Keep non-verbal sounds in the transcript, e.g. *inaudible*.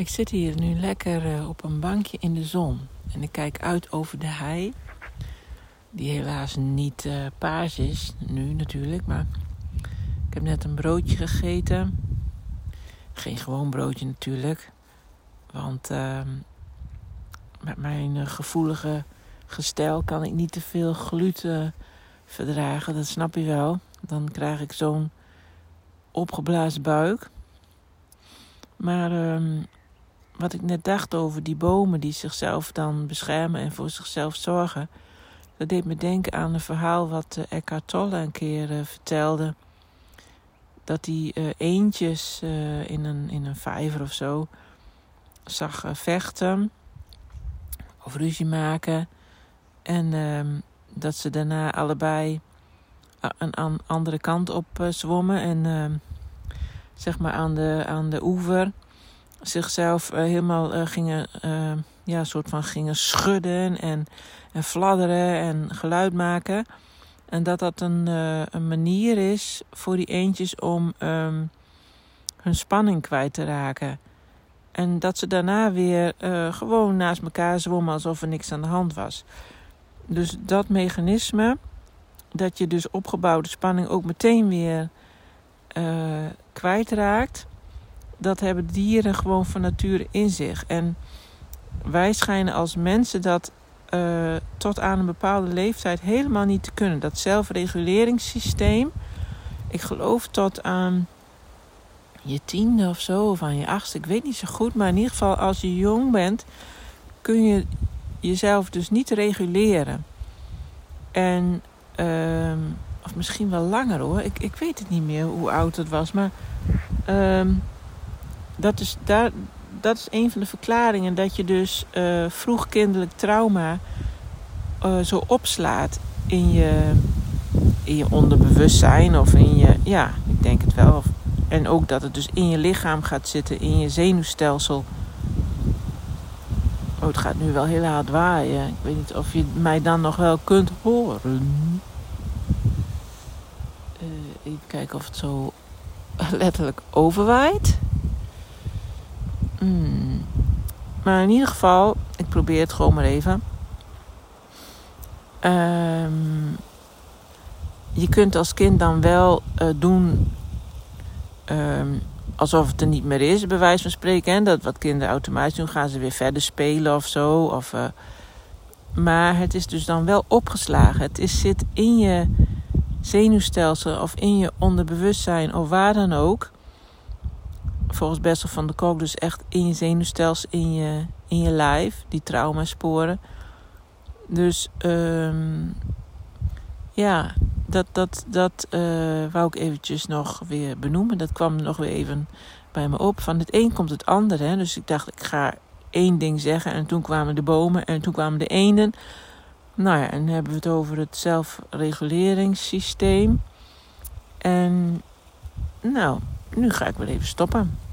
Ik zit hier nu lekker eh, op een bankje in de zon. En ik kijk uit over de hei. Die helaas niet uh, paars is, nu natuurlijk. Maar ik heb net een broodje gegeten. Geen gewoon broodje natuurlijk. Want uh, met mijn uh, gevoelige gestel kan ik niet te veel gluten verdragen. Dat snap je wel. Dan krijg ik zo'n opgeblazen buik. Maar uh, wat ik net dacht over die bomen die zichzelf dan beschermen en voor zichzelf zorgen. Dat deed me denken aan een verhaal wat uh, Eckhart Tolle een keer uh, vertelde. Dat hij uh, eendjes in, een, in een vijver of zo zag vechten of ruzie maken. En ehm, dat ze daarna allebei een andere kant op zwommen. En ehm, zeg maar aan de, aan de oever zichzelf uh, helemaal uh, gingen, uh, ja, soort van gingen schudden en, en fladderen en geluid maken. En dat dat een, een manier is voor die eendjes om um, hun spanning kwijt te raken. En dat ze daarna weer gewoon naast elkaar zwommen alsof er niks aan de hand was. Dus dat mechanisme, dat je dus opgebouwde spanning ook meteen weer kwijtraakt dat hebben dieren gewoon van nature in zich. En wij schijnen als mensen dat uh, tot aan een bepaalde leeftijd helemaal niet te kunnen. Dat zelfreguleringssysteem, ik geloof tot aan je tiende of zo, of aan je achtste, ik weet niet zo goed. Maar in ieder geval, als je jong bent, kun je jezelf dus niet reguleren. En, uh, of misschien wel langer hoor, ik, ik weet het niet meer hoe oud het was, maar. Uh, dat is, daar, dat is een van de verklaringen dat je dus uh, vroeg kinderlijk trauma uh, zo opslaat in je, in je onderbewustzijn of in je, ja, ik denk het wel. En ook dat het dus in je lichaam gaat zitten, in je zenuwstelsel. Oh, het gaat nu wel heel hard waaien. Ik weet niet of je mij dan nog wel kunt horen. Uh, even kijken of het zo *laughs* letterlijk overwaait. Mm. Maar in ieder geval, ik probeer het gewoon maar even. Um, je kunt als kind dan wel uh, doen um, alsof het er niet meer is, bij wijze van spreken. En dat wat kinderen automatisch doen, gaan ze weer verder spelen of zo. Of, uh, maar het is dus dan wel opgeslagen. Het is, zit in je zenuwstelsel of in je onderbewustzijn of waar dan ook volgens Bessel van de Kolk dus echt in je zenuwstelsel, in je, in je lijf, die traumasporen. Dus um, ja, dat, dat, dat uh, wou ik eventjes nog weer benoemen. Dat kwam nog weer even bij me op. Van het een komt het ander. Hè? Dus ik dacht, ik ga één ding zeggen. En toen kwamen de bomen en toen kwamen de eenden. Nou ja, en dan hebben we het over het zelfreguleringssysteem. En nou, nu ga ik weer even stoppen.